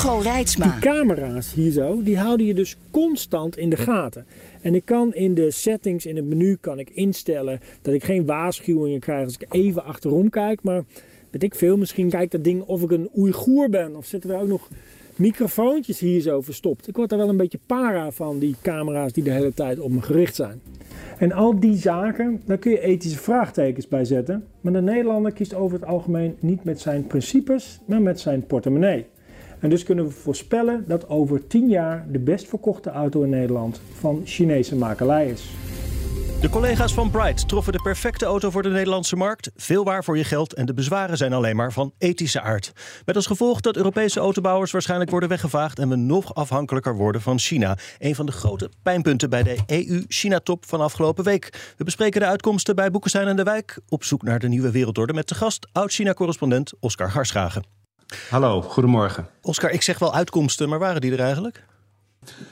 Hugo Reitsma. Die camera's hier zo, die houden je dus constant in de gaten. En ik kan in de settings, in het menu, kan ik instellen dat ik geen waarschuwingen krijg als ik even achterom kijk. Maar weet ik veel, misschien kijkt dat ding of ik een Oeigoer ben. Of zitten er ook nog microfoontjes hier zo verstopt. Ik word er wel een beetje para van, die camera's die de hele tijd op me gericht zijn. En al die zaken, daar kun je ethische vraagtekens bij zetten. Maar de Nederlander kiest over het algemeen niet met zijn principes, maar met zijn portemonnee. En dus kunnen we voorspellen dat over 10 jaar de best verkochte auto in Nederland van Chinese makelij is. De collega's van Bright troffen de perfecte auto voor de Nederlandse markt. Veel waar voor je geld en de bezwaren zijn alleen maar van ethische aard. Met als gevolg dat Europese autobouwers waarschijnlijk worden weggevaagd en we nog afhankelijker worden van China. Een van de grote pijnpunten bij de EU-China-top van afgelopen week. We bespreken de uitkomsten bij Boekenstein en de Wijk. Op zoek naar de nieuwe wereldorde met de gast oud-China-correspondent Oscar Harsgragen. Hallo, goedemorgen. Oscar, ik zeg wel uitkomsten, maar waren die er eigenlijk?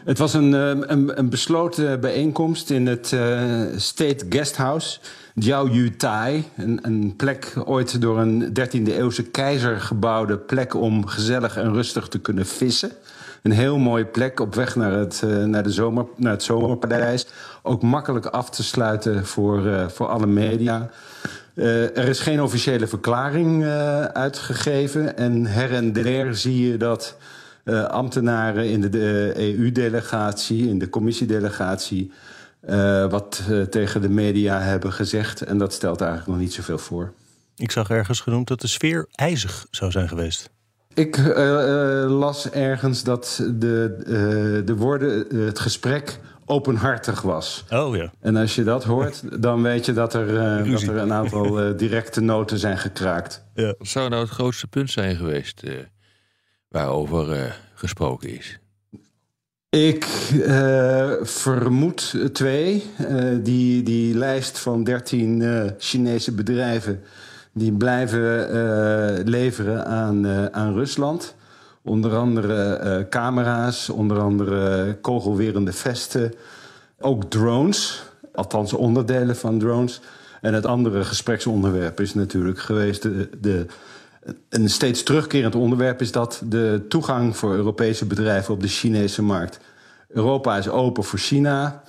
Het was een, een, een besloten bijeenkomst in het uh, State Guesthouse. Jiao Tai, een, een plek ooit door een 13e eeuwse keizer gebouwde plek om gezellig en rustig te kunnen vissen. Een heel mooie plek op weg naar het, uh, naar de zomer, naar het zomerparadijs. Ook makkelijk af te sluiten voor, uh, voor alle media. Uh, er is geen officiële verklaring uitgegeven. En her en der zie je dat uh, ambtenaren in de, de EU-delegatie, in de commissiedelegatie, wat tegen de media hebben gezegd. En dat stelt eigenlijk nog niet zoveel voor. Ik zag ergens genoemd dat de sfeer ijzig zou zijn geweest. Ik las ergens dat de, de woorden, het gesprek openhartig was. Oh ja. En als je dat hoort, dan weet je dat er, dat er een aantal directe noten zijn gekraakt. Ja. Wat zou nou het grootste punt zijn geweest? waarover uh, gesproken is? Ik uh, vermoed twee. Uh, die, die lijst van 13 Chinese bedrijven die blijven leveren aan, aan Rusland. Onder andere camera's, onder andere kogelwerende vesten. Ook drones, althans onderdelen van drones. En het andere gespreksonderwerp is natuurlijk geweest de, de een steeds terugkerend onderwerp is dat de toegang voor Europese bedrijven op de Chinese markt. Europa is open voor China,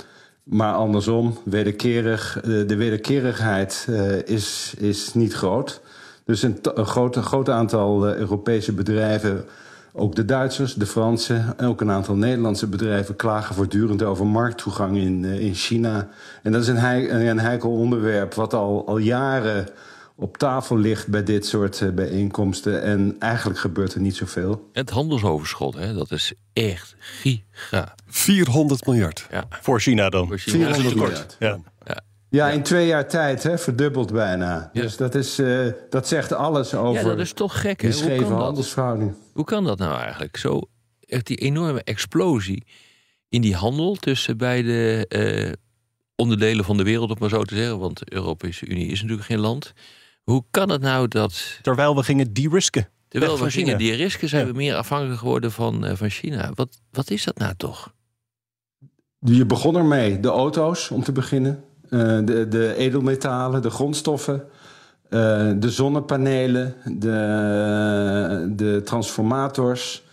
maar andersom, wederkerig, de wederkerigheid is, is niet groot. Dus een, een groot, een groot aantal Europese bedrijven, ook de Duitsers, de Fransen, ook een aantal Nederlandse bedrijven klagen voortdurend over markttoegang in, in China. En dat is een, heik, een heikel onderwerp wat al, al jaren op tafel ligt bij dit soort uh, bijeenkomsten. En eigenlijk gebeurt er niet zoveel. Het handelsoverschot, hè, dat is echt giga. 400 miljard. Ja. Voor China dan. Voor China. 400 miljard. Ja. Ja. Ja, in twee jaar tijd, hè, verdubbeld bijna. Ja. Dus dat, is, uh, dat zegt alles over ja, dat is toch gek, hè? Hoe kan dat? handelsverhouding. Hoe kan dat nou eigenlijk? Zo, echt die enorme explosie in die handel tussen beide uh, onderdelen van de wereld, om maar zo te zeggen. Want de Europese Unie is natuurlijk geen land. Hoe kan het nou dat, Terwijl we gingen de-risken. terwijl we gingen China. die risken, zijn Ja. we meer afhankelijk geworden van, uh, van China? Wat, wat is dat nou toch? Je begon ermee. De auto's, om te beginnen. Uh, de, de edelmetalen, de grondstoffen. Uh, de zonnepanelen. De, de transformators.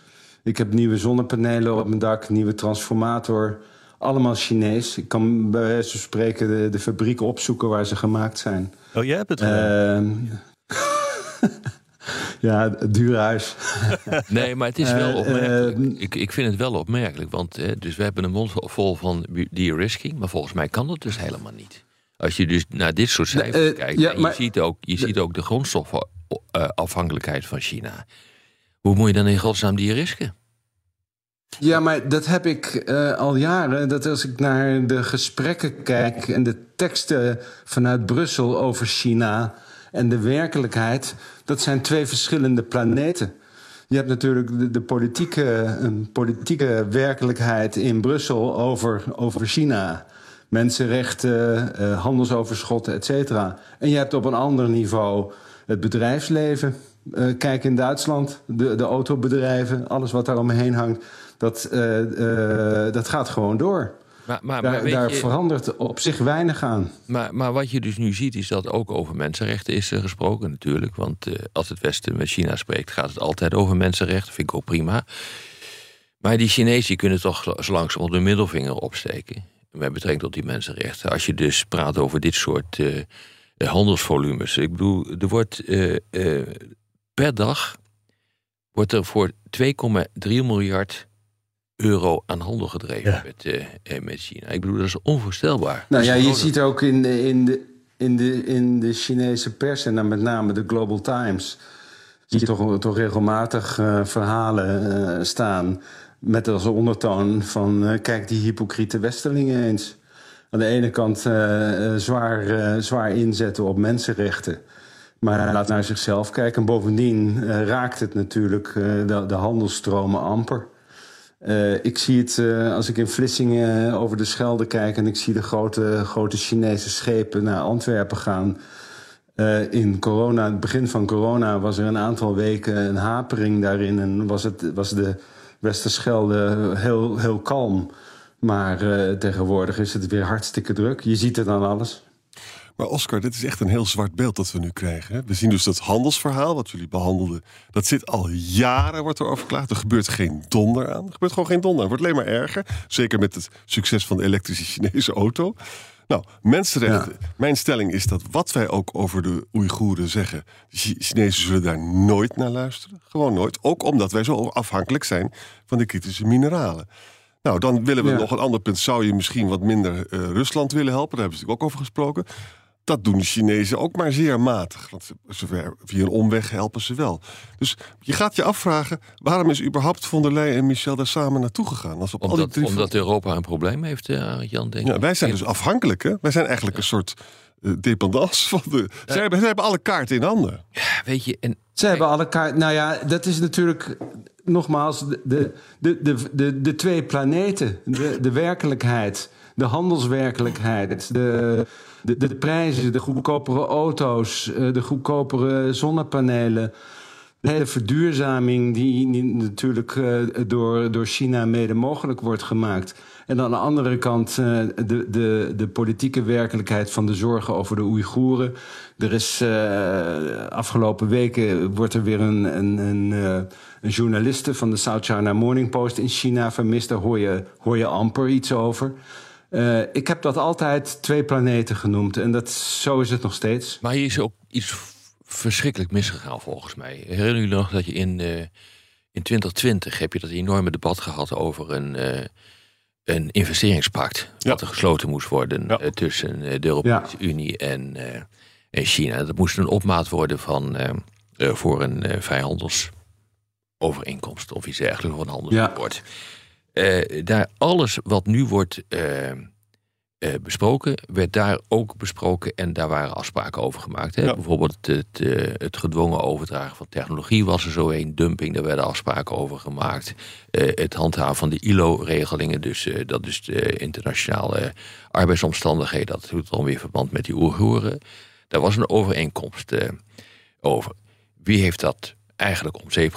Ik heb nieuwe zonnepanelen op mijn dak. Nieuwe transformator. Allemaal Chinees. Ik kan bij wijze van spreken de, de fabrieken opzoeken waar ze gemaakt zijn. Oh, jij hebt het gedaan. Uh, ja, het dure huis. Nee, maar het is wel Eh, opmerkelijk. eh, ik, ik vind het wel opmerkelijk. Want dus we hebben een mond vol van de-risking. Maar volgens mij kan dat dus helemaal niet. Als je dus naar dit soort cijfers Eh, kijkt. ja, en je maar- ziet ook, je ziet ook de grondstofafhankelijkheid van China. Hoe moet je dan in godsnaam die risken? Ja, maar dat heb ik al jaren. Dat als ik naar de gesprekken kijk en de teksten vanuit Brussel over China en de werkelijkheid, dat zijn twee verschillende planeten. Je hebt natuurlijk de, de politieke, een politieke werkelijkheid in Brussel over, over China. Mensenrechten, uh, handelsoverschotten, et cetera. En je hebt op een ander niveau het bedrijfsleven. Uh, kijk in Duitsland, de, de autobedrijven, alles wat daar omheen hangt. Dat, uh, dat gaat gewoon door. Maar, maar, daar, maar daar verandert op zich weinig aan. Maar, maar wat je dus nu ziet, is dat ook over mensenrechten is gesproken natuurlijk. Want uh, als het Westen met China spreekt, gaat het altijd over mensenrechten. Vind ik ook prima. Maar die Chinezen kunnen toch zo langzamerhand de middelvinger opsteken. Met betrekking tot die mensenrechten. Als je dus praat over dit soort uh, handelsvolumes. Ik bedoel, er wordt uh, per dag wordt er voor 2,3 miljard euro aan handel gedreven met, uh, met China. Ik bedoel, dat is onvoorstelbaar. Nou ja, je ziet ook in de, in, de, in, de, in de Chinese pers, en dan met name de Global Times, zie je toch, toch regelmatig uh, verhalen uh, staan met als ondertoon van kijk die hypocriete westerlingen eens. Aan de ene kant zwaar, zwaar inzetten op mensenrechten. Maar hij laat naar zichzelf kijken. En bovendien raakt het natuurlijk de, de handelsstromen amper. Uh, ik zie het uh, als ik in Vlissingen over de Schelde kijk en ik zie de grote, grote Chinese schepen naar Antwerpen gaan. In corona, het begin van corona, was er een aantal weken een hapering daarin en was, het, was de Westerschelde heel, heel kalm. Maar tegenwoordig is het weer hartstikke druk. Je ziet het aan alles. Maar Oscar, dit is echt een heel zwart beeld dat we nu krijgen. We zien dus dat handelsverhaal wat jullie behandelden. Dat zit al jaren, wordt er over geklaagd. Er gebeurt geen donder aan. Er gebeurt gewoon geen donder aan. Het wordt alleen maar erger. Zeker met het succes van de elektrische Chinese auto. Nou, mensenrechten. Mijn stelling is dat wat wij ook over de Oeigoeren zeggen. De Chinezen zullen daar nooit naar luisteren. Gewoon nooit. Ook omdat wij zo afhankelijk zijn van de kritische mineralen. Nou, dan willen we nog een ander punt. Zou je misschien wat minder uh, Rusland willen helpen? Daar hebben ze natuurlijk ook over gesproken. Dat doen de Chinezen ook maar zeer matig. Want via een omweg helpen ze wel. Dus je gaat je afvragen... waarom is überhaupt von der Leyen en Michel daar samen naartoe gegaan? Als op omdat, drie... omdat Europa een probleem heeft, uh, Jan, denk ja, Wij zijn dus afhankelijk, hè? Wij zijn eigenlijk een soort uh, dependance van de... Ja. Zij, hebben, zij hebben alle kaarten in handen. Ja, weet je... En... Zij hebben alle kaarten... Nou ja, dat is natuurlijk nogmaals de, de, de, de, de, twee planeten. De, de werkelijkheid, de handelswerkelijkheid... de de, de prijzen, de goedkopere auto's, eh, de goedkopere zonnepanelen. De hele verduurzaming die natuurlijk uh, door, door China mede mogelijk wordt gemaakt. En aan de andere kant uh, de, de, de politieke werkelijkheid van de zorgen over de Oeigoeren. Er is afgelopen weken wordt er weer een, een, een, een journaliste van de South China Morning Post in China vermist. Daar hoor je, hoor je amper iets over. Uh, ik heb dat altijd twee planeten genoemd. En dat, zo is het nog steeds. Maar hier is ook iets verschrikkelijk misgegaan volgens mij. Herinner jullie nog dat je in, uh, in 2020 heb je dat enorme debat gehad over een, uh, een investeringspact. Ja. Dat er gesloten moest worden ja. tussen de Europese ja. Unie en, en China. Dat moest een opmaat worden van, voor een vrijhandelsovereenkomst of iets dergelijks, of een handelsakkoord. Uh, daar alles wat nu wordt uh, uh, besproken, werd daar ook besproken en daar waren afspraken over gemaakt. Hè? Ja. Bijvoorbeeld het, het, gedwongen overdragen van technologie was er zo een, dumping, daar werden afspraken over gemaakt. het handhaven van de ILO-regelingen, dus dat is de internationale arbeidsomstandigheden, dat doet dan weer verband met die Oeigoeren. Daar was een overeenkomst over. Wie heeft dat eigenlijk om zeep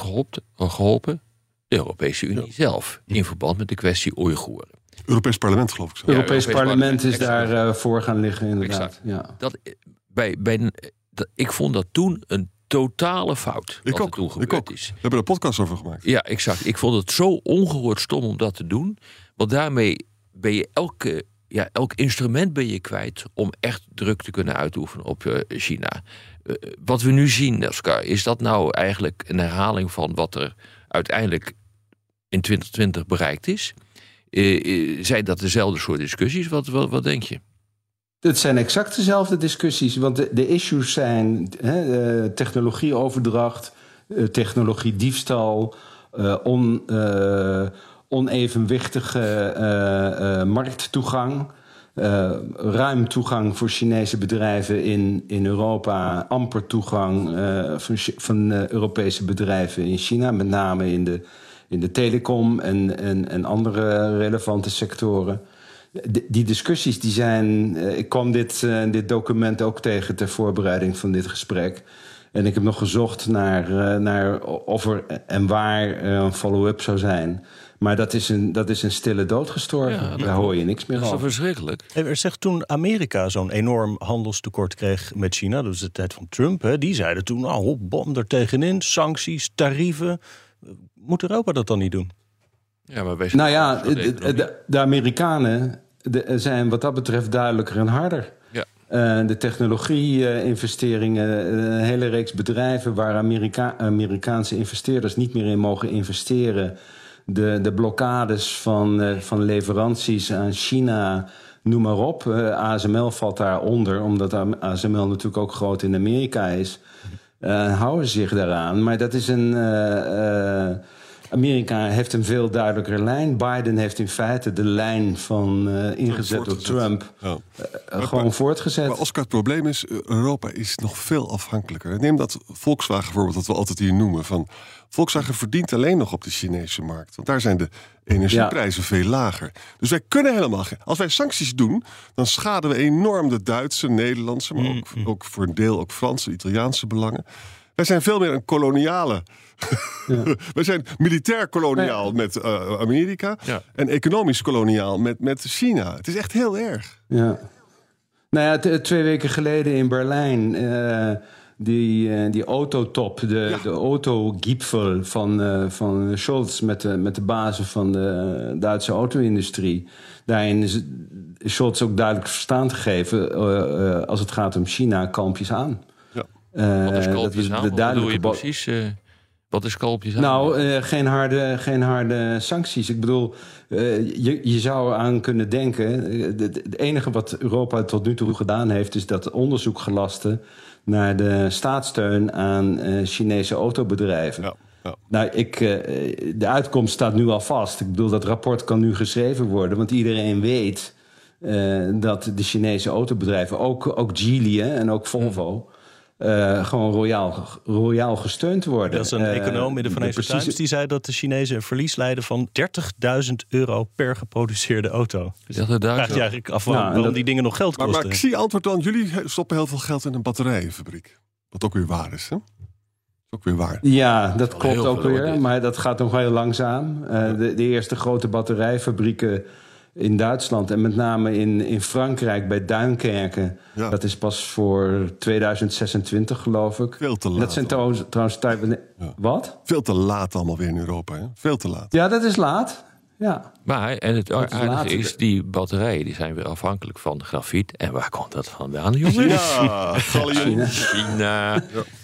geholpen? De Europese Unie zelf. In verband met de kwestie Oeigoeren. Europees parlement, geloof ik. Zo. Ja, Europees, Europees parlement, is daar uh, voor gaan liggen, inderdaad. Ja. Dat, bij, bij, dat, ik vond dat toen een totale fout. Ik ook. toen ik ook. Is. We hebben er een podcast over gemaakt. Ja, exact. Ik vond het zo ongehoord stom om dat te doen. Want daarmee ben je elke, ja, elk instrument ben je kwijt om echt druk te kunnen uitoefenen op uh, China. Uh, wat we nu zien, Oscar, is dat nou eigenlijk een herhaling van wat er uiteindelijk in 2020 bereikt is. Uh, zijn dat dezelfde soort discussies? Wat, wat, denk je? Het zijn exact dezelfde discussies, want de, de issues zijn hè, technologieoverdracht, technologiediefstal, on, onevenwichtige markttoegang. Uh, ruim toegang voor Chinese bedrijven in, in Europa, amper toegang van, van Europese bedrijven in China, met name in de, in de telecom en, en, en andere relevante sectoren. D die discussies die zijn. ik kwam dit, dit document ook tegen ter voorbereiding van dit gesprek. En ik heb nog gezocht naar, naar of er en waar een follow-up zou zijn. Maar dat is een, dat is een stille dood gestorven. Ja, Daar hoor je niks meer Dat is verschrikkelijk? Er zegt toen Amerika zo'n enorm handelstekort kreeg met China, dat was de tijd van Trump, hè, die zeiden toen, nou, bom er tegenin, sancties, tarieven. Moet Europa dat dan niet doen? Ja, maar wij zijn Nou ja, de de, Amerikanen de- zijn wat dat betreft duidelijker en harder. Ja. Eh, de technologie-investeringen, een hele reeks bedrijven waar Amerika Amerikaanse investeerders niet meer in mogen investeren. De, de blokkades van, eh, van leveranties aan China, noem maar op. Eh, ASML valt daaronder, omdat ASML natuurlijk ook groot in Amerika is. Eh, houden zich daaraan. Maar dat is een. Amerika heeft een veel duidelijkere lijn. Biden heeft in feite de lijn van eh, ingezet door. Trump Ja. eh, gewoon voortgezet. Maar Oscar, het probleem is, eh, Europa is nog veel afhankelijker. Neem dat Volkswagen voorbeeld dat we altijd hier noemen. Van, Volkswagen verdient alleen nog op de Chinese markt. Want daar zijn de energieprijzen veel lager. Dus wij kunnen helemaal geen... Als wij sancties doen, dan schaden we enorm de Duitse, Nederlandse... maar ook, ook voor een deel ook Franse, Italiaanse belangen. Wij zijn veel meer een koloniale... wij zijn militair koloniaal met eh, Amerika... Ja. en economisch koloniaal met, met China. Het is echt heel erg. Ja. Nou ja, twee weken geleden in Berlijn. eh, die, eh, die autotop, de, Ja. de autogipfel van, van Scholz met de, met de bazen van de Duitse auto-industrie. Daarin is Scholz ook duidelijk verstaan te geven, eh, eh, als het gaat om China, kalmpjes aan. Eh, Wat is kalpjes aan? Wat je precies? eh, wat is kalpjes aan? nou, eh, geen, harde, geen harde sancties. Ik bedoel, eh, je, je zou aan kunnen denken. Het enige wat Europa tot nu toe gedaan heeft, is dat onderzoek gelasten naar de staatssteun aan eh, Chinese autobedrijven. Ja, ja. Nou, ik, eh, de uitkomst staat nu al vast. Ik bedoel, dat rapport kan nu geschreven worden, want iedereen weet eh, dat de Chinese autobedrijven, ook, ook Geely hè, en ook Volvo. Eh, gewoon royaal, royaal gesteund worden. Dat is een Eh, econoom in de Financial precieze- Times die zei dat de Chinezen een verlies leiden van 30.000 euro per geproduceerde auto. Dus Dat vraag je eigenlijk af waarom dat- die dingen nog geld Maar, kosten. maar ik zie antwoord dan, jullie stoppen heel veel geld in een batterijenfabriek. Wat ook weer waar is, hè? Is ook weer waar. Ja, dat klopt ook weer. Maar dat gaat nog heel langzaam. Eh, de, de eerste grote batterijfabrieken in Duitsland en met name in, in Frankrijk bij Duinkerken. Ja. Dat is pas voor 2026, geloof ik. Veel te laat. Dat zijn trouwens, trouwens type- Ja. Wat? Veel te laat allemaal weer in Europa, hè? Veel te laat. Ja, dat is laat. Ja. Maar, en het is aardige is, die batterijen die zijn weer afhankelijk van grafiet. En waar komt dat vandaan, jongens? Ja, galjoen. China.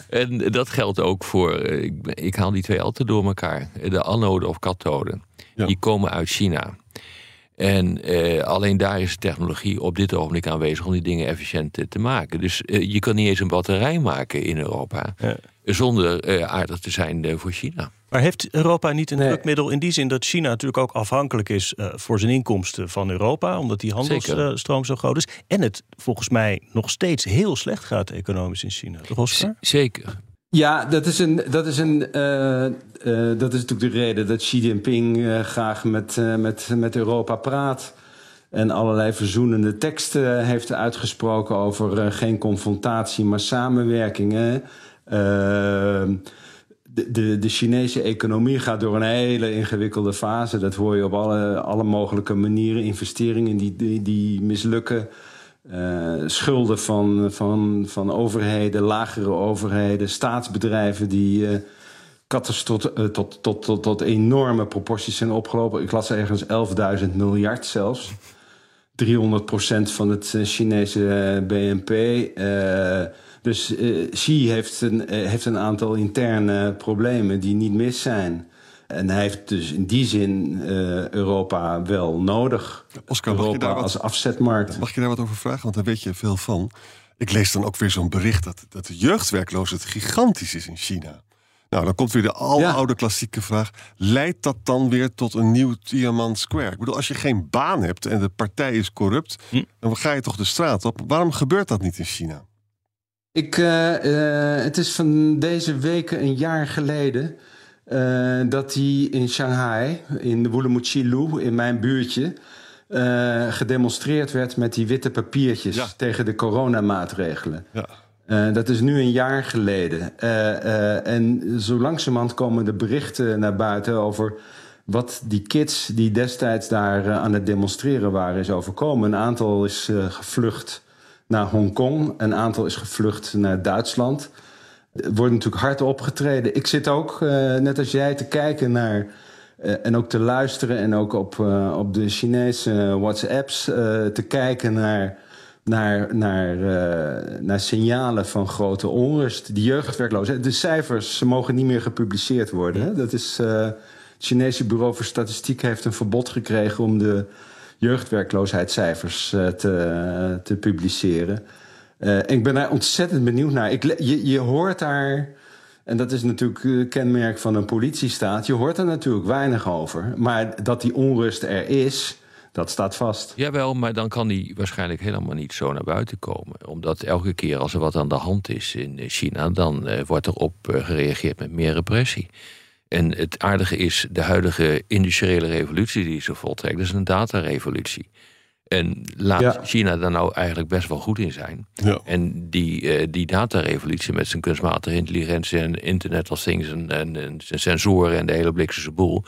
En dat geldt ook voor, eh, ik, ik haal die twee altijd door elkaar. De anode of kathode. Ja. Die komen uit China. En eh, alleen daar is de technologie op dit ogenblik aanwezig om die dingen efficiënt te maken. Dus eh, je kan niet eens een batterij maken in Europa. Ja. Zonder eh, aardig te zijn eh, voor China. Maar heeft Europa niet een Nee. drukmiddel in die zin dat China natuurlijk ook afhankelijk is eh, voor zijn inkomsten van Europa, omdat die handelsstroom zo groot is. En het volgens mij nog steeds heel slecht gaat economisch in China. Toch, Oscar? Zeker. Ja, dat is, een, dat, is een, eh, eh, dat is natuurlijk de reden dat Xi Jinping eh, graag met, met, met Europa praat. En allerlei verzoenende teksten heeft uitgesproken over geen confrontatie, maar samenwerking. hè. Eh, de, de, de Chinese economie gaat door een hele ingewikkelde fase. Dat hoor je op alle, alle mogelijke manieren. Investeringen die, die, die mislukken. Eh, schulden van, van, van overheden, lagere overheden, staatsbedrijven die eh katastrof, eh, tot, tot, tot, tot enorme proporties zijn opgelopen. Ik las ergens 11.000 miljard zelfs. 300% van het Chinese BNP. Dus Xi heeft een, heeft een aantal interne problemen die niet mis zijn. En hij heeft dus in die zin eh, Europa wel nodig. Oscar, mag je, Europa daar wat, als afzetmarkt. mag je daar wat over vragen? Want daar weet je veel van. Ik lees dan ook weer zo'n bericht dat, dat de jeugdwerkloosheid gigantisch is in China. Nou, dan komt weer de aloude klassieke vraag. Leidt dat dan weer tot een nieuw Tiananmen Square? Ik bedoel, als je geen baan hebt en de partij is corrupt... Hm. dan ga je toch de straat op. Waarom gebeurt dat niet in China? Ik, eh, eh, het is van deze weken een jaar geleden eh, dat hij in Shanghai, in de Wulamuchilu, in mijn buurtje, eh, gedemonstreerd werd met die witte papiertjes Ja. tegen de coronamaatregelen. Ja. Eh, dat is nu een jaar geleden. En zo langzamerhand komen de berichten naar buiten over wat die kids die destijds daar aan het demonstreren waren is overkomen. Een aantal is gevlucht naar Hongkong, een aantal is gevlucht naar Duitsland. Er wordt natuurlijk hard opgetreden. Ik zit ook, eh, net als jij, te kijken naar eh, en ook te luisteren en ook op, eh, op de Chinese WhatsApps te kijken naar, naar, naar, naar signalen van grote onrust. Die jeugdwerkloosheid. De cijfers mogen niet meer gepubliceerd worden. Hè? Dat is, het Chinese Bureau voor Statistiek heeft een verbod gekregen om de jeugdwerkloosheidscijfers te, te publiceren. Eh, ik ben daar ontzettend benieuwd naar. Ik, je, je hoort daar, en dat is natuurlijk een kenmerk van een politiestaat, je hoort er natuurlijk weinig over. Maar dat die onrust er is, dat staat vast. Jawel, maar dan kan die waarschijnlijk helemaal niet zo naar buiten komen. Omdat elke keer als er wat aan de hand is in China, dan eh, wordt erop eh, gereageerd met meer repressie. En het aardige is, de huidige industriële revolutie die ze voltrekt, dat is een datarevolutie. En laat Ja. China daar nou eigenlijk best wel goed in zijn. Ja. En die, eh, die datarevolutie met zijn kunstmatige intelligentie en Internet of Things en, en, en zijn sensoren en de hele bliksemse boel.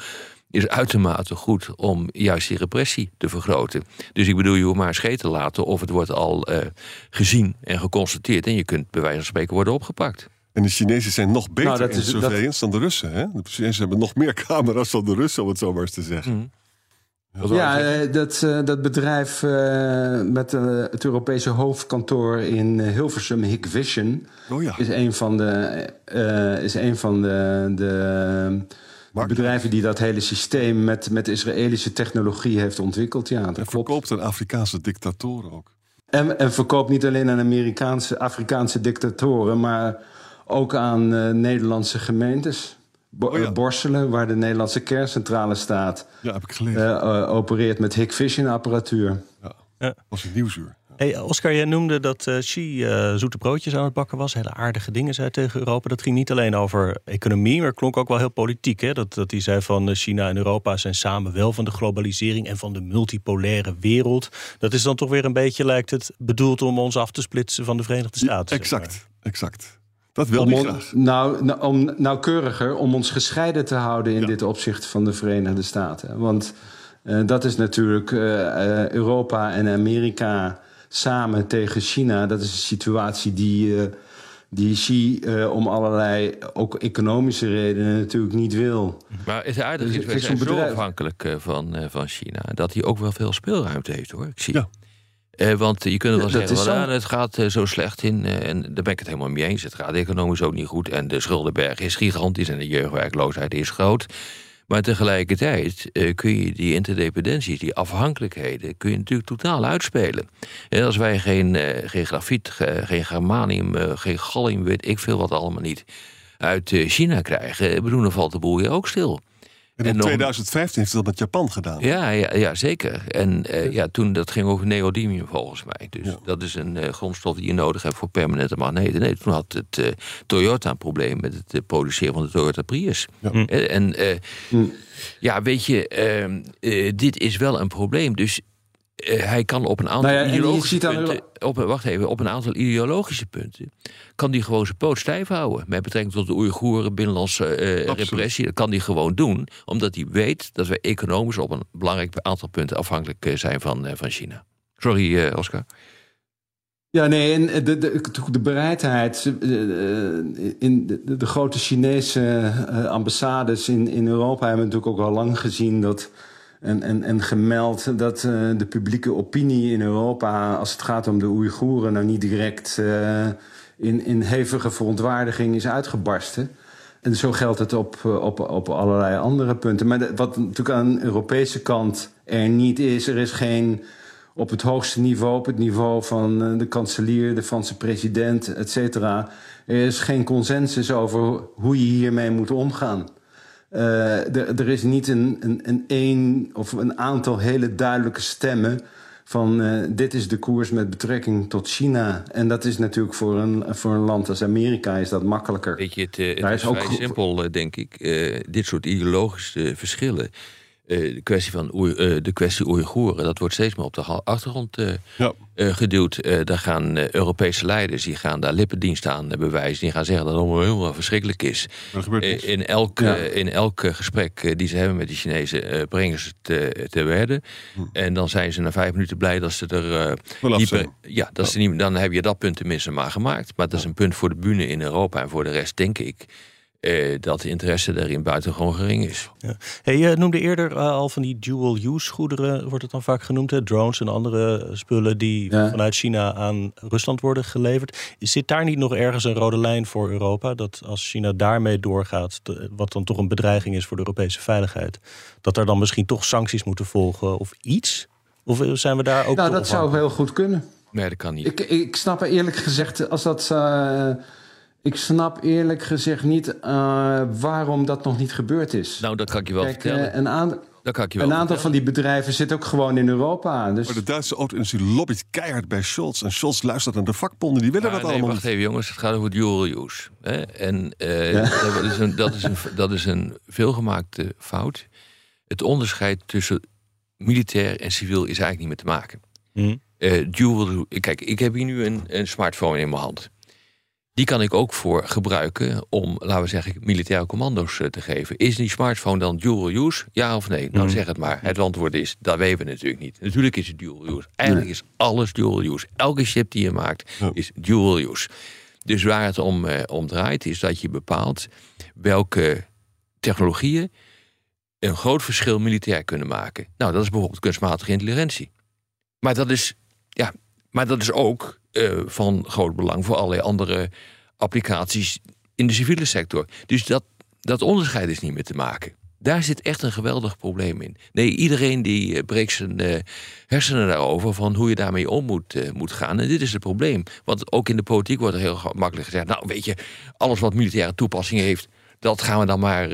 Is uitermate goed om juist die repressie te vergroten. Dus ik bedoel, je hoeft maar scheet te laten of het wordt al eh, gezien en geconstateerd. En je kunt bij wijze van spreken worden opgepakt. En de Chinezen zijn nog beter Nou, dat in is- dat- surveillance dan de Russen. Hè? De Chinezen hebben nog meer camera's dan de Russen, om het zo maar eens te zeggen. Ja, eh, dat, eh, dat bedrijf eh, met het Europese hoofdkantoor in Hilversum, Hikvision, Oh ja, is een van de, is een van de, de bedrijven die dat hele systeem met, met Israëlische technologie heeft ontwikkeld. Ja, dat en klopt. verkoopt aan Afrikaanse dictatoren ook. En, en verkoopt niet alleen aan Amerikaanse, Afrikaanse dictatoren, maar ook aan Nederlandse gemeentes. Bo- Oh ja. eh, Borselen, waar de Nederlandse kerncentrale staat, Ja, heb ik gelezen. eh, eh, opereert met Hikvision apparatuur. Dat was een nieuwsuur. Hey, Oscar, jij noemde dat eh Xi eh, zoete broodjes aan het bakken was. Hele aardige dingen zei tegen Europa. Dat ging niet alleen over economie, maar klonk ook wel heel politiek. Hè? Dat, dat hij zei van China en Europa zijn samen wel van de globalisering en van de multipolaire wereld. Dat is dan toch weer een beetje, lijkt het, bedoeld om ons af te splitsen van de Verenigde Staten. zeg maar. Exact, exact. Dat wil graag. nou, nou, om nauwkeuriger, om ons gescheiden te houden in Ja. dit opzicht van de Verenigde Staten. Want eh, dat is natuurlijk eh, eh, Europa en Amerika samen tegen China. Dat is een situatie die, eh, die Xi eh, om allerlei, ook economische redenen, natuurlijk niet wil. Maar het aardige Dus is, wij zijn zo afhankelijk eh, van, eh, van China... dat hij ook wel veel speelruimte heeft, hoor. Ik zie. Ja. Eh, want je kunt wel zeggen, ja, het gaat eh, zo slecht in. eh, en daar ben ik het helemaal mee eens. Het gaat economisch ook niet goed. En de schuldenberg is gigantisch en de jeugdwerkloosheid is groot. Maar tegelijkertijd kun je die interdependenties, die afhankelijkheden... kun je natuurlijk totaal uitspelen. En als wij geen, geen grafiet, ge- geen germanium, geen gallium... weet ik veel wat allemaal niet, uit China krijgen... bedoel, dan valt de boel hier ook stil. En in nog- 2015 heeft hij dat met Japan gedaan. Ja, ja, ja zeker. En eh, ja, toen dat ging over neodymium volgens mij. Dus Ja. dat is een eh, grondstof die je nodig hebt voor permanente magneten. Nee, toen had het eh, Toyota een probleem met het produceren van de Toyota Prius. Ja. En Hm. ja, weet je, ehm, eh, dit is wel een probleem. Dus eh, hij kan op een aantal Nou ja, ideologische punten... Op, een- wacht even, op een aantal ideologische punten... kan die gewoon zijn poot stijf houden. Met betrekking tot de Oeigoeren, binnenlandse eh, Absoluut. repressie. Dat kan hij gewoon doen. Omdat hij weet dat we economisch op een belangrijk aantal punten... afhankelijk eh, zijn van, eh, van China. Sorry, eh, Oscar. Ja, nee, en de, de, de bereidheid eh, in de, de grote Chinese eh, ambassades in, in Europa hebben we natuurlijk ook al lang gezien dat. En, en, en gemeld dat eh, de publieke opinie in Europa, als het gaat om de Oeigoeren, nou niet direct eh, in, in hevige verontwaardiging is uitgebarsten. En zo geldt het op, eh, op, op allerlei andere punten. Maar wat natuurlijk aan de Europese kant er niet is, er is geen op het hoogste niveau, op het niveau van de kanselier, de Franse president, et cetera. Er is geen consensus over hoe je hiermee moet omgaan. Uh, er is niet een, een, een één of een aantal hele duidelijke stemmen van uh, dit is de koers met betrekking tot China. En dat is natuurlijk voor een, voor een land als Amerika is dat makkelijker. Weet je, het, het is, is ook simpel, denk ik. Uh, dit soort ideologische verschillen uh, de kwestie van uh, de kwestie Oeigoeren, dat wordt steeds meer op de achtergrond uh, ja. geduwd. daar gaan Europese leiders, die gaan daar lippendienst aan bewijzen. Die gaan zeggen dat het allemaal heel verschrikkelijk is. in, elk, ja. in elk gesprek die ze hebben met de Chinezen brengen ze het te werden. Hm. En dan zijn ze na vijf minuten blij dat ze er niet Ja, dat Ze niet, dan heb je dat punt tenminste maar gemaakt. Maar dat is een punt voor de bühne in Europa en voor de rest, denk ik uh, dat de interesse daarin buitengewoon gering is. Ja. Hey, je noemde eerder uh, al van die dual-use goederen, wordt het dan vaak genoemd, hè? drones en andere spullen die ja. vanuit China aan Rusland worden geleverd. Zit daar niet nog ergens een rode lijn voor Europa? Dat als China daarmee doorgaat, wat dan toch een bedreiging is voor de Europese veiligheid, dat er dan misschien toch sancties moeten volgen of iets? Of zijn we daar ook. Nou, dat zou heel goed kunnen. Nee, dat kan niet. Ik, ik snap eerlijk gezegd, als dat. Uh, ik snap eerlijk gezegd niet uh, waarom dat nog niet gebeurd is. Nou, dat kan ik je wel Kijk, vertellen. Uh, een aan, dat kan ik je wel een aantal van die bedrijven zit ook gewoon in Europa. Dus... Maar de Duitse auto-industrie lobbyt keihard bij Scholz. En Scholz luistert naar de vakbonden, die willen ja, dat nee, allemaal wacht even jongens, het gaat over dual use. Hè? En uh, ja. dat, is een, dat, is een, dat is een veelgemaakte fout. Het onderscheid tussen militair en civiel is eigenlijk niet meer te maken. Hmm. dual, kijk, ik heb hier nu een, een smartphone in mijn hand. Die kan ik ook voor gebruiken om, laten we zeggen, militaire commando's te geven. Is die smartphone dan dual use? Ja of nee? Nou, zeg het maar. Het antwoord is, dat weten we natuurlijk niet. Natuurlijk is het dual use. Eigenlijk is alles dual use. Elke chip die je maakt is dual use. Dus waar het om, eh, om draait, is dat je bepaalt welke technologieën een groot verschil militair kunnen maken. Nou, dat is bijvoorbeeld kunstmatige intelligentie. Maar dat is, ja, maar dat is ook uh, van groot belang voor allerlei andere applicaties in de civiele sector. Dus dat, dat onderscheid is niet meer te maken. Daar zit echt een geweldig probleem in. Nee, iedereen die uh, breekt zijn uh, hersenen daarover van hoe je daarmee om moet, moet gaan. En dit is het probleem. Want ook in de politiek wordt er heel makkelijk gezegd: Nou, weet je, alles wat militaire toepassing heeft, dat gaan we dan maar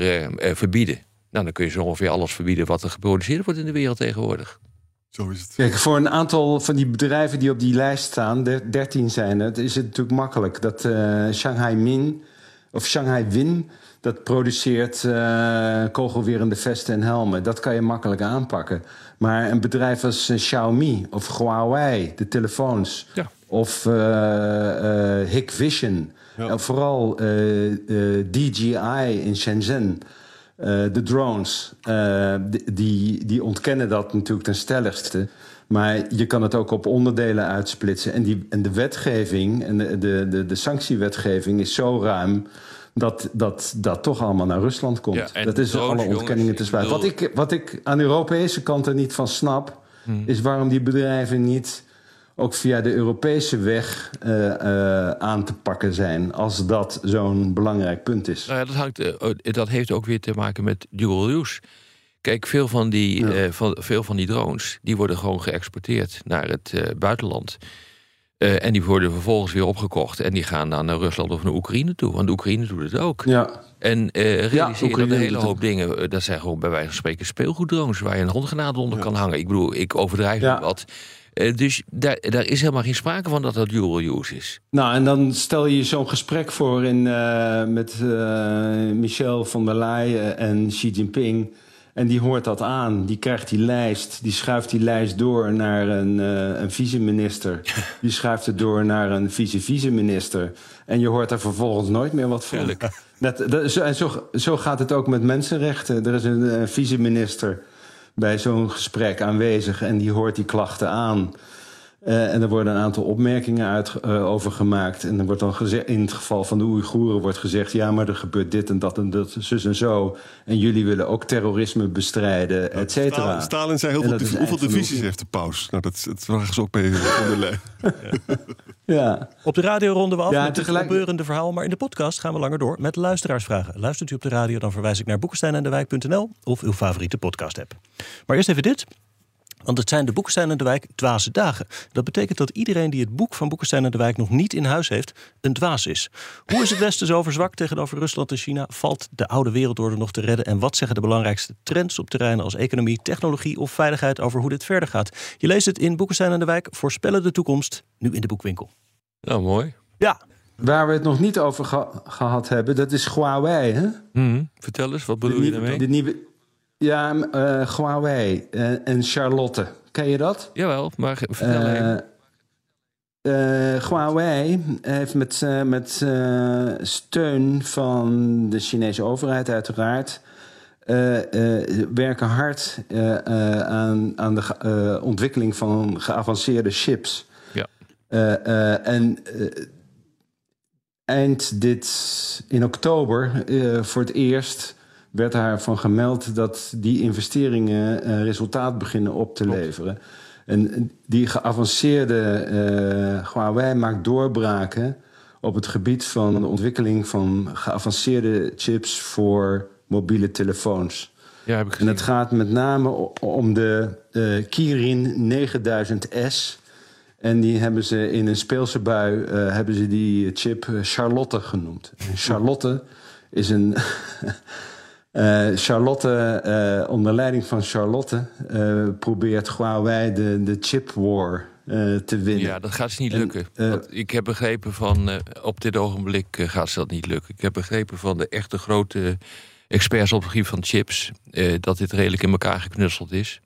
verbieden. Nou, dan kun je zo ongeveer alles verbieden wat er geproduceerd wordt in de wereld tegenwoordig. Zo is het. Kijk, voor een aantal van die bedrijven die op die lijst staan, 13 zijn het, is het natuurlijk makkelijk. Dat uh, Shanghai Min of Shanghai Win, dat produceert uh, kogelwerende vesten en helmen. Dat kan je makkelijk aanpakken. Maar een bedrijf als uh, Xiaomi of Huawei, de telefoons, ja. of Hikvision, ja. en vooral DJI in Shenzhen. Uh, de drones, uh, die, die ontkennen dat natuurlijk ten stelligste. Maar je kan het ook op onderdelen uitsplitsen. En, die, en de wetgeving en de, de, de, de sanctiewetgeving is zo ruim dat dat, dat toch allemaal naar Rusland komt. Ja, dat is drones, alle ontkenningen te zwaar. Wat ik, wat ik aan de Europese kant er niet van snap, hmm. is waarom die bedrijven niet ook via de Europese weg uh, uh, aan te pakken zijn als dat zo'n belangrijk punt is. Nou ja, dat, hangt, uh, dat heeft ook weer te maken met dual use. Kijk, veel van die, ja. van, veel van die drones die worden gewoon geëxporteerd naar het buitenland. en die worden vervolgens weer opgekocht. En die gaan dan naar Rusland of naar Oekraïne toe. Want Oekraïne doet het ook. Ja. En realiseer ja, dat een hele hoop dingen... dat zijn gewoon bij wijze van spreken speelgoeddrones... waar je een handgranaat onder kan hangen. Ik bedoel, ik overdrijf wat... Uh, dus daar, daar is helemaal geen sprake van dat dat dual use is. Nou, en dan stel je zo'n gesprek voor in, uh, met uh, Michel van der Leyen en Xi Jinping. En die hoort dat aan. Die krijgt die lijst. Die schuift die lijst door naar een, een vice-minister. Die schuift het door naar een vice-vice-minister. En je hoort daar vervolgens nooit meer wat van. Dat, dat, en zo, zo gaat het ook met mensenrechten. Er is een, een vice-minister bij zo'n gesprek aanwezig en die hoort die klachten aan. Uh, en er worden een aantal opmerkingen uit, uh, over gemaakt. En er wordt dan gezegd, in het geval van de Oeigoeren wordt gezegd... ja, maar er gebeurt dit en dat en dat, zus en zo. En jullie willen ook terrorisme bestrijden, et cetera. Stalin, Stalin zei heel veel, div hoeveel divisies heeft de paus? Nou, dat, dat vragen ze ook bij van der Leyen. ja. Op de radio ronden we af ja, met tegelijk... het gebeurende verhaal. Maar in de podcast gaan we langer door met luisteraarsvragen. Luistert u op de radio, dan verwijs ik naar boekenstein en de wijk.nl... of uw favoriete podcast-app. Maar eerst even dit... Want het zijn de Boekenstein en de Wijk dwaze dagen. Dat betekent dat iedereen die het boek van Boekenstein en de Wijk nog niet in huis heeft, een dwaas is. Hoe is het Westen zo verzwakt tegenover Rusland en China? Valt de oude wereldorde nog te redden? En wat zeggen de belangrijkste trends op terreinen als economie, technologie of veiligheid over hoe dit verder gaat? Je leest het in Boekenstein en de Wijk. Voorspellen de toekomst. Nu in de boekwinkel. Nou, mooi. Ja, Waar we het nog niet over ge- gehad hebben, dat is Huawei. Hè? Mhm. Vertel eens, wat bedoel de, je daarmee? de nieuwe. Ja, eh, Huawei eh, en Charlotte. Ken je dat? Jawel, maar vertel Eh, even. Huawei heeft met, met steun van de Chinese overheid uiteraard... werken hard aan, aan de ontwikkeling van geavanceerde chips. Ja. En eind dit, in oktober, voor het eerst werd daarvan gemeld dat die investeringen eh, resultaat beginnen op te leveren. En die geavanceerde eh, Huawei maakt doorbraken op het gebied van de ontwikkeling van geavanceerde chips voor mobiele telefoons. Ja, heb ik En het gaat met name om de eh, Kirin 9000S. En die hebben ze in een speelse bui eh, hebben ze die chip eh, Charlotte genoemd. En Charlotte is een. eh, Charlotte, eh, onder leiding van Charlotte, eh, probeert Huawei de, de chip war te winnen. Ja, dat gaat ze niet En, lukken. Want ik heb begrepen van, op dit ogenblik gaat ze dat niet lukken. Ik heb begrepen van de echte grote experts op het gebied van chips... dat dit redelijk in elkaar geknutseld is.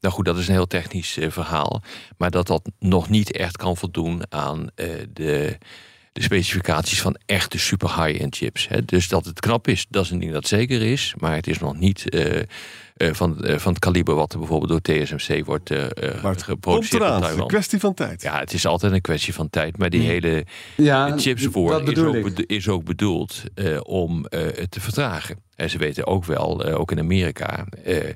Nou goed, dat is een heel technisch verhaal. Maar dat dat nog niet echt kan voldoen aan de, de specificaties van echte super high-end chips. Hè. Dus dat het knap is, dat is een ding dat zeker is. Maar het is nog niet eh, eh, van, eh, van het kaliber wat er bijvoorbeeld door TSMC wordt eh, eh, Maar het komt geproduceerd in eraan. Het is een kwestie van tijd. Ja, het is altijd een kwestie van tijd. Maar die hele Ja, de chipswoord dat is ook, is ook bedoeld eh, om eh, het te vertragen. En ze weten ook wel, eh, ook in Amerika, eh,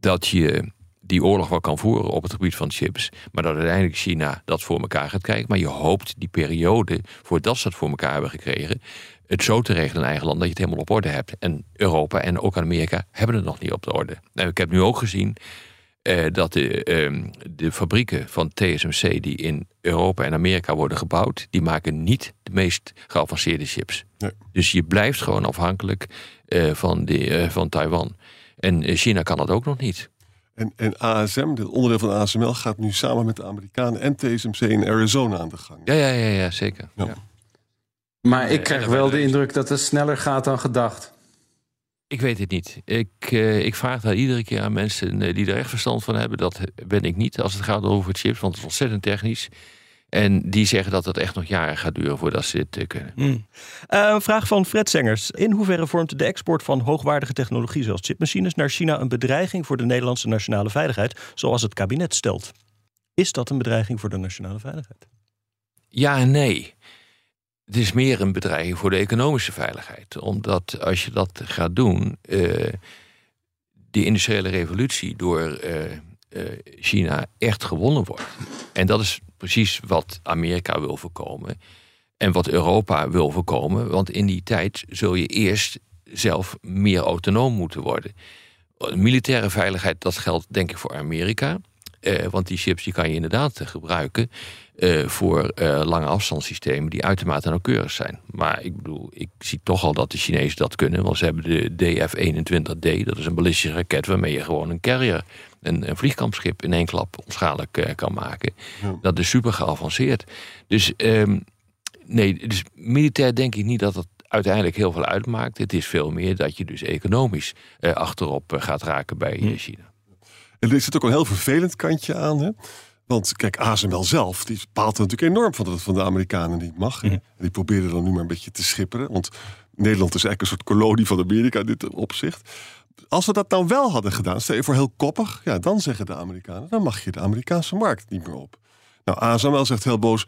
dat je die oorlog wel kan voeren op het gebied van chips. Maar dat uiteindelijk China dat voor elkaar gaat krijgen. Maar je hoopt die periode, voordat ze dat voor elkaar hebben gekregen, het zo te regelen in eigen land dat je het helemaal op orde hebt. En Europa en ook Amerika hebben het nog niet op de orde. Nou, ik heb nu ook gezien eh, dat de, ehm, de fabrieken van TSMC die in Europa en Amerika worden gebouwd, die maken niet de meest geavanceerde chips. Nee. Dus je blijft gewoon afhankelijk eh, van, de, eh, van Taiwan. En China kan dat ook nog niet. En, en ASM, dit onderdeel van ASML, gaat nu samen met de Amerikanen en TSMC in Arizona aan de gang. Ja, ja, ja, ja zeker. Ja. Ja. Maar ik krijg wel de indruk dat het sneller gaat dan gedacht. Ik weet het niet. Ik, eh, ik vraag daar iedere keer aan mensen eh, die er echt verstand van hebben. Dat ben ik niet als het gaat over chips, want het is ontzettend technisch. En die zeggen dat het echt nog jaren gaat duren voordat ze dit eh, kunnen. Hmm. Eh, een vraag van Fred Zengers. In hoeverre vormt de export van hoogwaardige technologie zoals chipmachines naar China een bedreiging voor de Nederlandse nationale veiligheid, zoals het kabinet stelt? Is dat een bedreiging voor de nationale veiligheid? Ja en nee. Het is meer een bedreiging voor de economische veiligheid. Omdat als je dat gaat doen, eh die industriële revolutie door China echt gewonnen wordt. En dat is precies wat Amerika wil voorkomen. En wat Europa wil voorkomen. Want in die tijd zul je eerst zelf meer autonoom moeten worden. Militaire veiligheid, dat geldt denk ik voor Amerika. Eh, want die chips die kan je inderdaad eh, gebruiken eh, voor eh, lange afstandssystemen die uitermate nauwkeurig zijn. Maar ik bedoel, ik zie toch al dat de Chinezen dat kunnen. Want ze hebben de DF-21D, dat is een ballistische raket waarmee je gewoon een carrier, een, een vliegkampschip in één klap onschadelijk eh, kan maken. Ja. Dat is super geavanceerd. Dus ehm, nee, dus militair denk ik niet dat het uiteindelijk heel veel uitmaakt. Het is veel meer dat je dus economisch eh, achterop eh, gaat raken bij eh, China. En er zit ook een heel vervelend kantje aan. Hè? Want kijk, ASML zelf, die bepaalt er natuurlijk enorm van dat het van de Amerikanen niet mag. En die proberen dan nu maar een beetje te schipperen. Want Nederland is eigenlijk een soort kolonie van Amerika in dit opzicht. Als we dat nou wel hadden gedaan, stel je voor heel koppig, ja, dan zeggen de Amerikanen, dan mag je de Amerikaanse markt niet meer op. Nou, ASML zegt heel boos,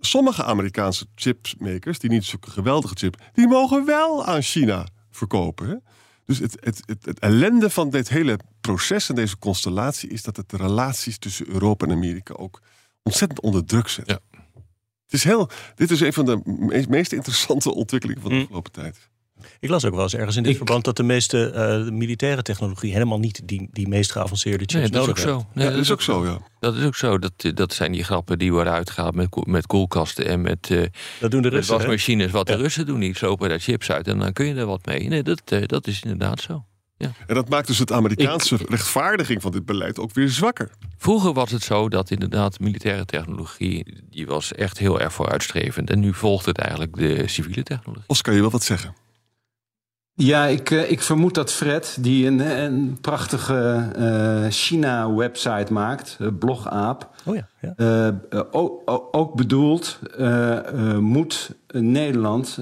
sommige Amerikaanse chipmakers, die niet zulke geweldige chip, die mogen wel aan China verkopen. Hè? Dus het, het, het, het ellende van dit hele proces en deze constellatie is dat het de relaties tussen Europa en Amerika ook ontzettend onder druk zet. Ja. Het is heel, dit is een van de meest, meest interessante ontwikkelingen van de Mm. afgelopen tijd. Ik las ook wel eens ergens in dit Ik- verband dat de meeste eh, militaire technologie helemaal niet die, die meest geavanceerde chips Nee, dat is ook nodig heeft. zo. Nee, Ja, dat is ook zo, ja. Dat is ook zo. Dat, dat zijn die grappen die worden uitgehaald met, met koelkasten en met, eh Dat doen de met Russen. hè? wasmachines. Wat Ja. de Russen doen, die slopen daar chips uit en dan kun je er wat mee. Nee, dat, eh, dat is inderdaad zo. En dat maakt dus het Amerikaanse rechtvaardiging van dit beleid ook weer zwakker. Vroeger was het zo dat inderdaad militaire technologie... die was echt heel erg vooruitstrevend. En nu volgt het eigenlijk de civiele technologie. Oscar, je wil wat zeggen? Ja, ik, eh, ik vermoed dat Fred, die een, een prachtige eh, China-website maakt, eh, blogaap, Oh ja, ja. ook, ook- eh, moet Nederland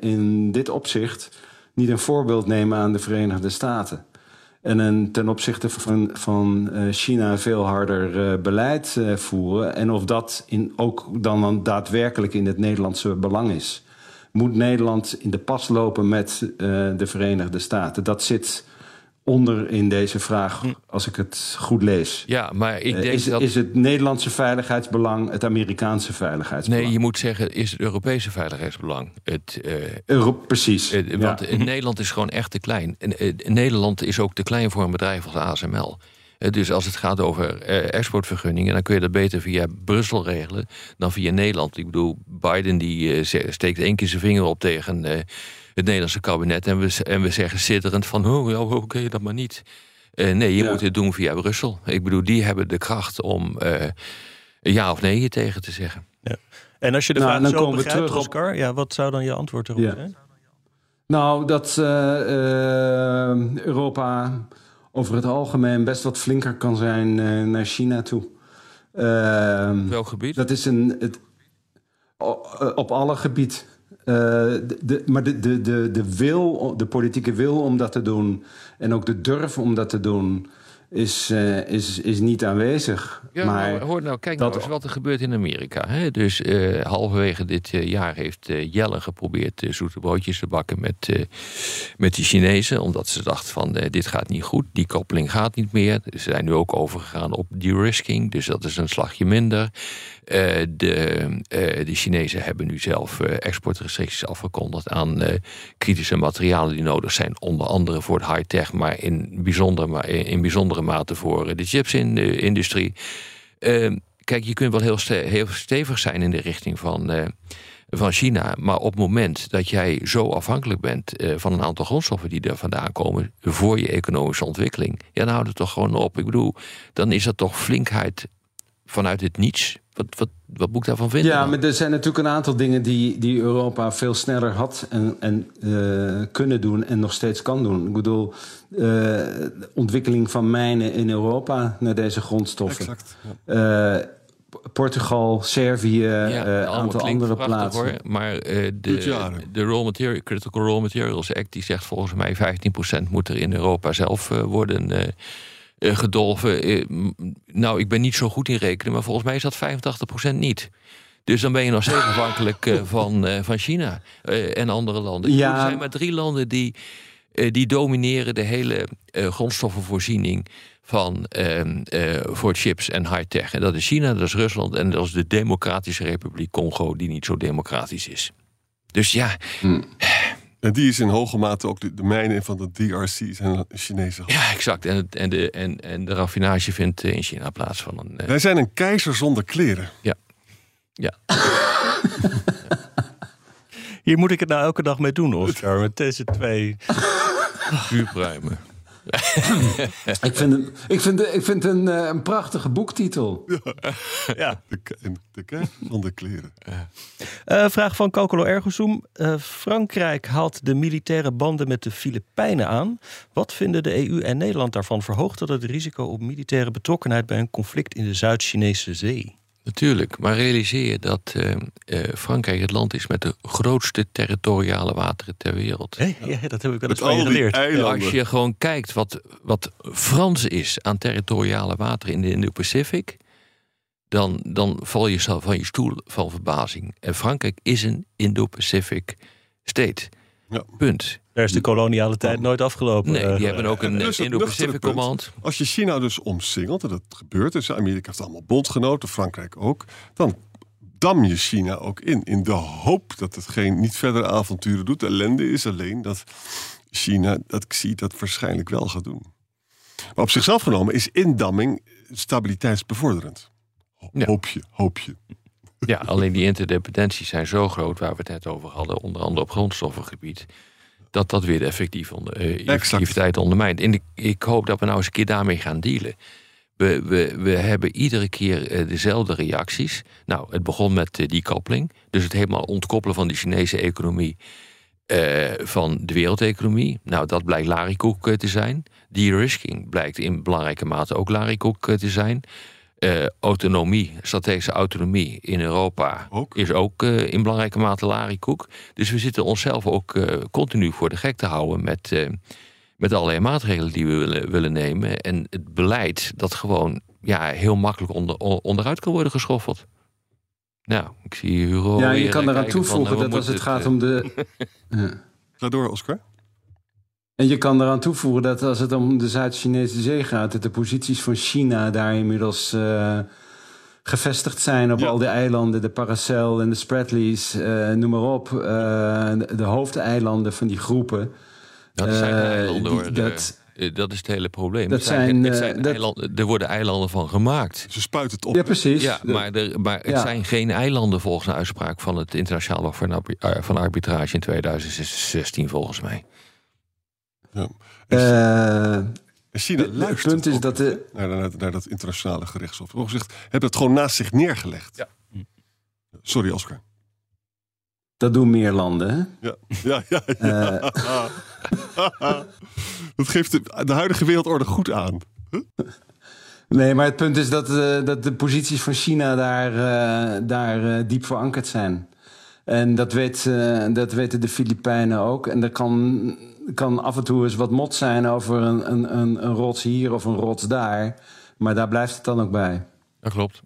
in dit opzicht niet een voorbeeld nemen aan de Verenigde Staten. En een, ten opzichte van, van China veel harder beleid voeren. En of dat in, ook dan, dan daadwerkelijk in het Nederlandse belang is. Moet Nederland in de pas lopen met eh, de Verenigde Staten? Dat zit onder in deze vraag, als ik het goed lees. Ja, maar ik Eh, denk is, dat... is het Nederlandse veiligheidsbelang het Amerikaanse veiligheidsbelang? Nee, je moet zeggen, is het Europese veiligheidsbelang. Het, eh, Euro- precies. ja. want Nederland is gewoon echt te klein. En Nederland is ook te klein voor een bedrijf als ASML. Eh, Dus als het gaat over eh, exportvergunningen, dan kun je dat beter via Brussel regelen dan via Nederland. Ik bedoel, Biden die eh, steekt één keer zijn vinger op tegen eh, het Nederlandse kabinet en we, en we zeggen zitterend van, oh ja, oké, dat maar niet. Eh, nee, je Ja. moet het doen via Brussel. Ik bedoel, die hebben de kracht om eh, ja of nee je tegen te zeggen. En als je de Nou, vraag dan zo komen we begrijpt, terug op- Oscar, ja, wat zou dan je antwoord erop Ja. zijn? Nou, dat Europa over het algemeen best wat flinker kan zijn eh, naar China toe. Ehm, Welk gebied? dat is een. Het, eh, op alle gebied. Eh, de, de- maar de, de, de, de wil, de politieke wil om dat te doen en ook de durf om dat te doen, is, eh, is, is niet aanwezig. Ja, maar nou, hoor nou, kijk dat- nou eens wat er gebeurt in Amerika. Hè? Dus eh, halverwege dit eh, jaar heeft eh, Jelle geprobeerd eh, zoete broodjes te bakken met, eh, met de Chinezen. Omdat ze dachten van eh, dit gaat niet goed, die koppeling gaat niet meer. Ze zijn nu ook overgegaan op de-risking, dus dat is een slagje minder. Eh, de, eh, de Chinezen hebben nu zelf eh, exportrestricties afgekondigd aan kritische materialen die nodig zijn. Onder andere voor het high-tech, maar in bijzondere, in bijzondere mate voor de chipsindustrie. Eh, kijk, je kunt wel heel, heel stevig zijn in de richting van, van China. Maar op het moment dat jij zo afhankelijk bent van een aantal grondstoffen die er vandaan komen. voor je economische ontwikkeling. ja, dan houdt het toch gewoon op. Ik bedoel, dan is dat toch flinkheid vanuit het niets. Wat, wat, wat moet ik daarvan vinden? Ja, dan? maar er zijn natuurlijk een aantal dingen die, die Europa veel sneller had en, en eh, kunnen doen en nog steeds kan doen. Ik bedoel, eh, de ontwikkeling van mijnen in Europa naar deze grondstoffen. Exact. Ja. Eh, Portugal, Servië, Ja, een allemaal aantal andere plaatsen. Hoor, maar eh, de, de raw material, Critical Raw Materials Act... die zegt volgens mij 15% moet er in Europa zelf eh, worden eh, gedolven. Eh, nou, ik ben niet zo goed in rekenen, maar volgens mij is dat 85% niet. Dus dan ben je nog steeds afhankelijk eh, van, van China en andere landen. Ja. Er zijn maar drie landen die, die domineren de hele grondstoffenvoorziening van, ehm, eh, voor chips en high-tech. En dat is China, dat is Rusland en dat is de Democratische Republiek Congo, die niet zo democratisch is. Dus ja, En die is in hoge mate ook de, de mijnen van de DRC zijn Chinese. ja exact. En, het- en, de, en, en de raffinage vindt eh, in China plaats van een. eh, Wij zijn een keizer zonder kleren. ja. Hier moet ik het nou elke dag mee doen, Oscar. Met deze twee. vuurpruimen. Ik vind, een, ik vind, ik vind een, eh, een prachtige boektitel. Ja. De, ke- de keizer zonder kleren. Eh, vraag van Kokolo Ergosum. Eh, Frankrijk haalt de militaire banden met de Filipijnen aan. Wat vinden de EU en Nederland daarvan? Verhoogt dat het risico op militaire betrokkenheid bij een conflict in de Zuid-Chinese Zee? Natuurlijk, maar realiseer je dat eh, eh, Frankrijk het land is met de grootste territoriale wateren ter wereld. Hé, ja, dat heb ik wel eens van je geleerd. eilanden. Als je gewoon kijkt wat, wat Frans is aan territoriale wateren in de Indo-Pacific, dan, dan val je zelf van je stoel van verbazing. En Frankrijk is een Indo-Pacific state. Ja. Punt. Daar is de koloniale tijd nooit afgelopen. Nee, Eh, die hebben ook een eh, dus Indo-Pacific command. Als je China dus omsingelt, en dat gebeurt dus, Amerika heeft allemaal bondgenoten, Frankrijk ook, dan dam je China ook in. In de hoop dat het geen niet verdere avonturen doet. De ellende is alleen dat China dat Xi dat waarschijnlijk wel gaat doen. Maar op zichzelf genomen is indamming stabiliteitsbevorderend. Ja. Hoop je, hoop je. Ja, alleen die interdependenties zijn zo groot, waar we het net over hadden, onder andere op grondstoffengebied, dat dat weer de effectief onder, eh, effectiviteit ondermijnt. En ik, ik hoop dat we nou eens een keer daarmee gaan dealen. We, we, we hebben iedere keer eh, dezelfde reacties. Nou, het begon met uh, die koppeling. Dus het helemaal ontkoppelen van de Chinese economie uh, van de wereldeconomie. Nou, dat blijkt larikoek uh, te zijn. De-risking blijkt in belangrijke mate ook larikoek uh, te zijn. Autonomie, strategische autonomie in Europa Ook. is ook in belangrijke mate larikoek. Dus we zitten onszelf ook continu voor de gek te houden met, met allerlei maatregelen die we willen, willen nemen. En het beleid dat gewoon ja, heel makkelijk onder, onderuit kan worden geschoffeld. Nou, ik zie Hugo. Ja, je kan eraan van, toevoegen dat als het gaat om de. Ja. Ga door, Oscar. En je kan eraan toevoegen dat als het om de Zuid-Chinese zee gaat, dat de posities van China daar inmiddels uh, gevestigd zijn op Ja. al die eilanden, de Paracel en de Spratlys, uh, noem maar op. Uh, de, de hoofdeilanden van die groepen. Dat zijn Eh, eilanden die- hoor. dat- Eh, dat is het hele probleem. Dat Het zijn, zijn, het eh, zijn dat- eilanden, er worden eilanden van gemaakt. Ze spuit het op. Ja, precies. Ja, maar, er, maar het Ja. zijn geen eilanden volgens een uitspraak van het Internationaal Hof eh, van Arbitrage in 2016 volgens mij. Eh, En China het punt is dat de, naar, naar, naar dat internationale gerechtshof. Gezegd, hebben het gewoon naast zich neergelegd. Ja. Sorry, Oscar. dat doen meer landen. Hè? Ja, ja, ja. ja. Eh, dat geeft de, de huidige wereldorde goed aan. Nee, maar het punt is dat, eh, dat de posities van China daar, eh, daar eh, diep verankerd zijn. En dat, weet, eh, dat weten de Filipijnen ook. En er kan, kan af en toe eens wat mot zijn over een, een, een, een rots hier of een rots daar. Maar daar blijft het dan ook bij. Dat klopt.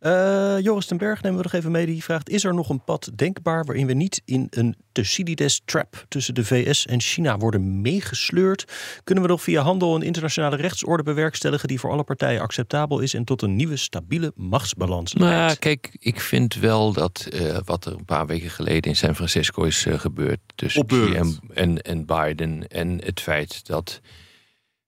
Eh, Joris ten Berg nemen we nog even mee. Die vraagt: Is er nog een pad denkbaar waarin we niet in een Thucydides trap tussen de VS en China worden meegesleurd? Kunnen we nog via handel een internationale rechtsorde bewerkstelligen die voor alle partijen acceptabel is en tot een nieuwe stabiele machtsbalans Nou ja, leidt? kijk, ik vind wel dat eh, wat er een paar weken geleden in San Francisco is eh, gebeurd tussen Xi en, en, en Biden en het feit dat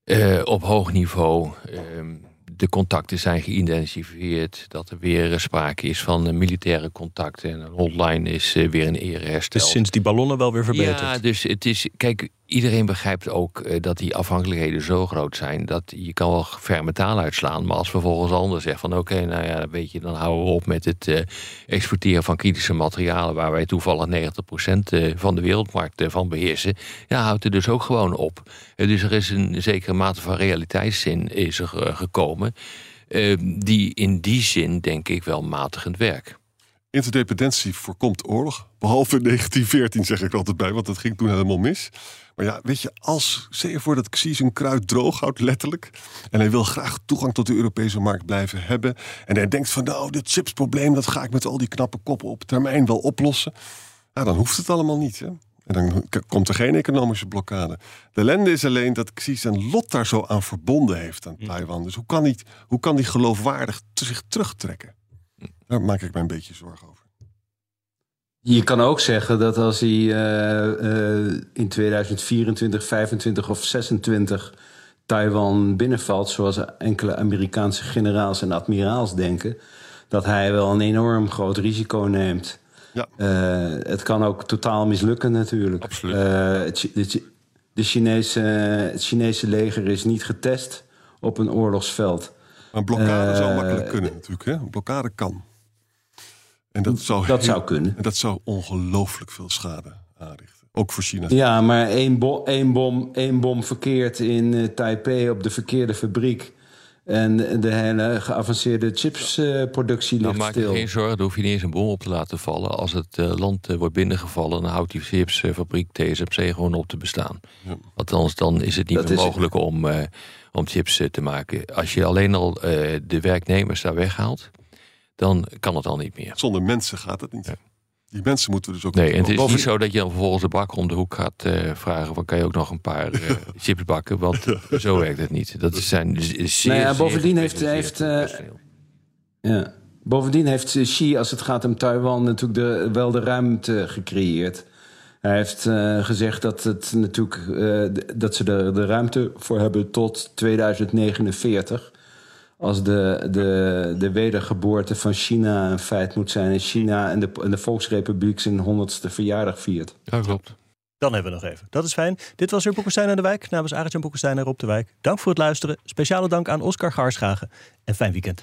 eh, op hoog niveau ehm, de contacten zijn geïdentificeerd, dat er weer eh, sprake is van eh, militaire contacten en een hotline is eh, weer een ere hersteld. Dus sinds die ballonnen wel weer verbeterd. Ja, dus het is. Kijk, iedereen begrijpt ook dat die afhankelijkheden zo groot zijn. dat je kan wel ver metaal uitslaan. Maar als vervolgens ander zegt van oké, nou ja, weet je, dan houden we op met het exporteren van kritische materialen. waar wij toevallig 90% eh, van de wereldmarkt van beheersen. Ja, houdt er dus ook gewoon op. Dus er is een zekere mate van realiteitszin is er eh, eh, die in die zin, denk ik, wel matigend werk. Interdependentie voorkomt oorlog. Behalve in 1914 zeg ik altijd bij, want dat ging toen helemaal mis. Maar ja, weet je, als, stel je voor dat Xi zijn kruid droog houdt, letterlijk. En hij wil graag toegang tot de Europese markt blijven hebben. En hij denkt van, nou, dit chipsprobleem, dat ga ik met al die knappe koppen op termijn wel oplossen. Nou, dan hoeft het allemaal niet, hè. En dan komt er geen economische blokkade. De ellende is alleen dat Xi zijn lot daar zo aan verbonden heeft aan Taiwan. Dus hoe kan hij, hoe kan hij geloofwaardig zich terugtrekken? Daar maak ik mij een beetje zorgen over. Je kan ook zeggen dat als hij eh, eh, in 2024, 25 of 26 Taiwan binnenvalt, zoals enkele Amerikaanse generaals en admiraals denken, dat hij wel een enorm groot risico neemt. Ja. Eh, het kan ook totaal mislukken natuurlijk. Absoluut. Eh, het, de, Chi- de Chinese, het Chinese leger is niet getest op een oorlogsveld. Maar een blokkade zou Eh, makkelijk kunnen natuurlijk. Hè? Een blokkade kan. En dat zou, Dat heel- zou kunnen. En dat zou ongelooflijk veel schade aanrichten. Ook voor China. Ja, maar één, bo één, bom, één bom verkeerd in Taipei op de verkeerde fabriek. En de hele geavanceerde chipsproductie Nou, ligt maak je stil. geen zorgen, dan hoef je niet eens een bom op te laten vallen. Als het eh, land eh, wordt binnengevallen, dan houdt die chipsfabriek TSMC gewoon op te bestaan. Ja. Althans, dan is het niet Dat meer mogelijk om, eh, om chips te maken. Als je alleen al eh, de werknemers daar weghaalt, dan kan het al niet meer. Zonder mensen gaat het niet. Ja. Die mensen moeten we dus ook... Nee, en het is niet zo dat je dan vervolgens de bakker om de hoek gaat eh, vragen... van kan je ook nog een paar eh, chips bakken? Want zo werkt het niet. Dat zijn zeer, Nou ja, zeer bovendien heeft- gespecialiseerd heeft, eh, personeel. Ja. Bovendien heeft Xi, als het gaat om Taiwan, natuurlijk de, wel de ruimte gecreëerd. Hij heeft uh, gezegd dat, het natuurlijk, uh, dat ze er de ruimte voor hebben tot 2049. Als de, de, de wedergeboorte van China een feit moet zijn. En China en de, en de Volksrepubliek zijn honderdste verjaardag viert. Ja, klopt. Dan hebben we nog even. Dat is fijn. Dit was weer Boekenstein aan de Wijk. Namens Arjan Boekenstein en Rob de Wijk. Dank voor het luisteren. Speciale dank aan Oscar Gaarschagen. En fijn weekend.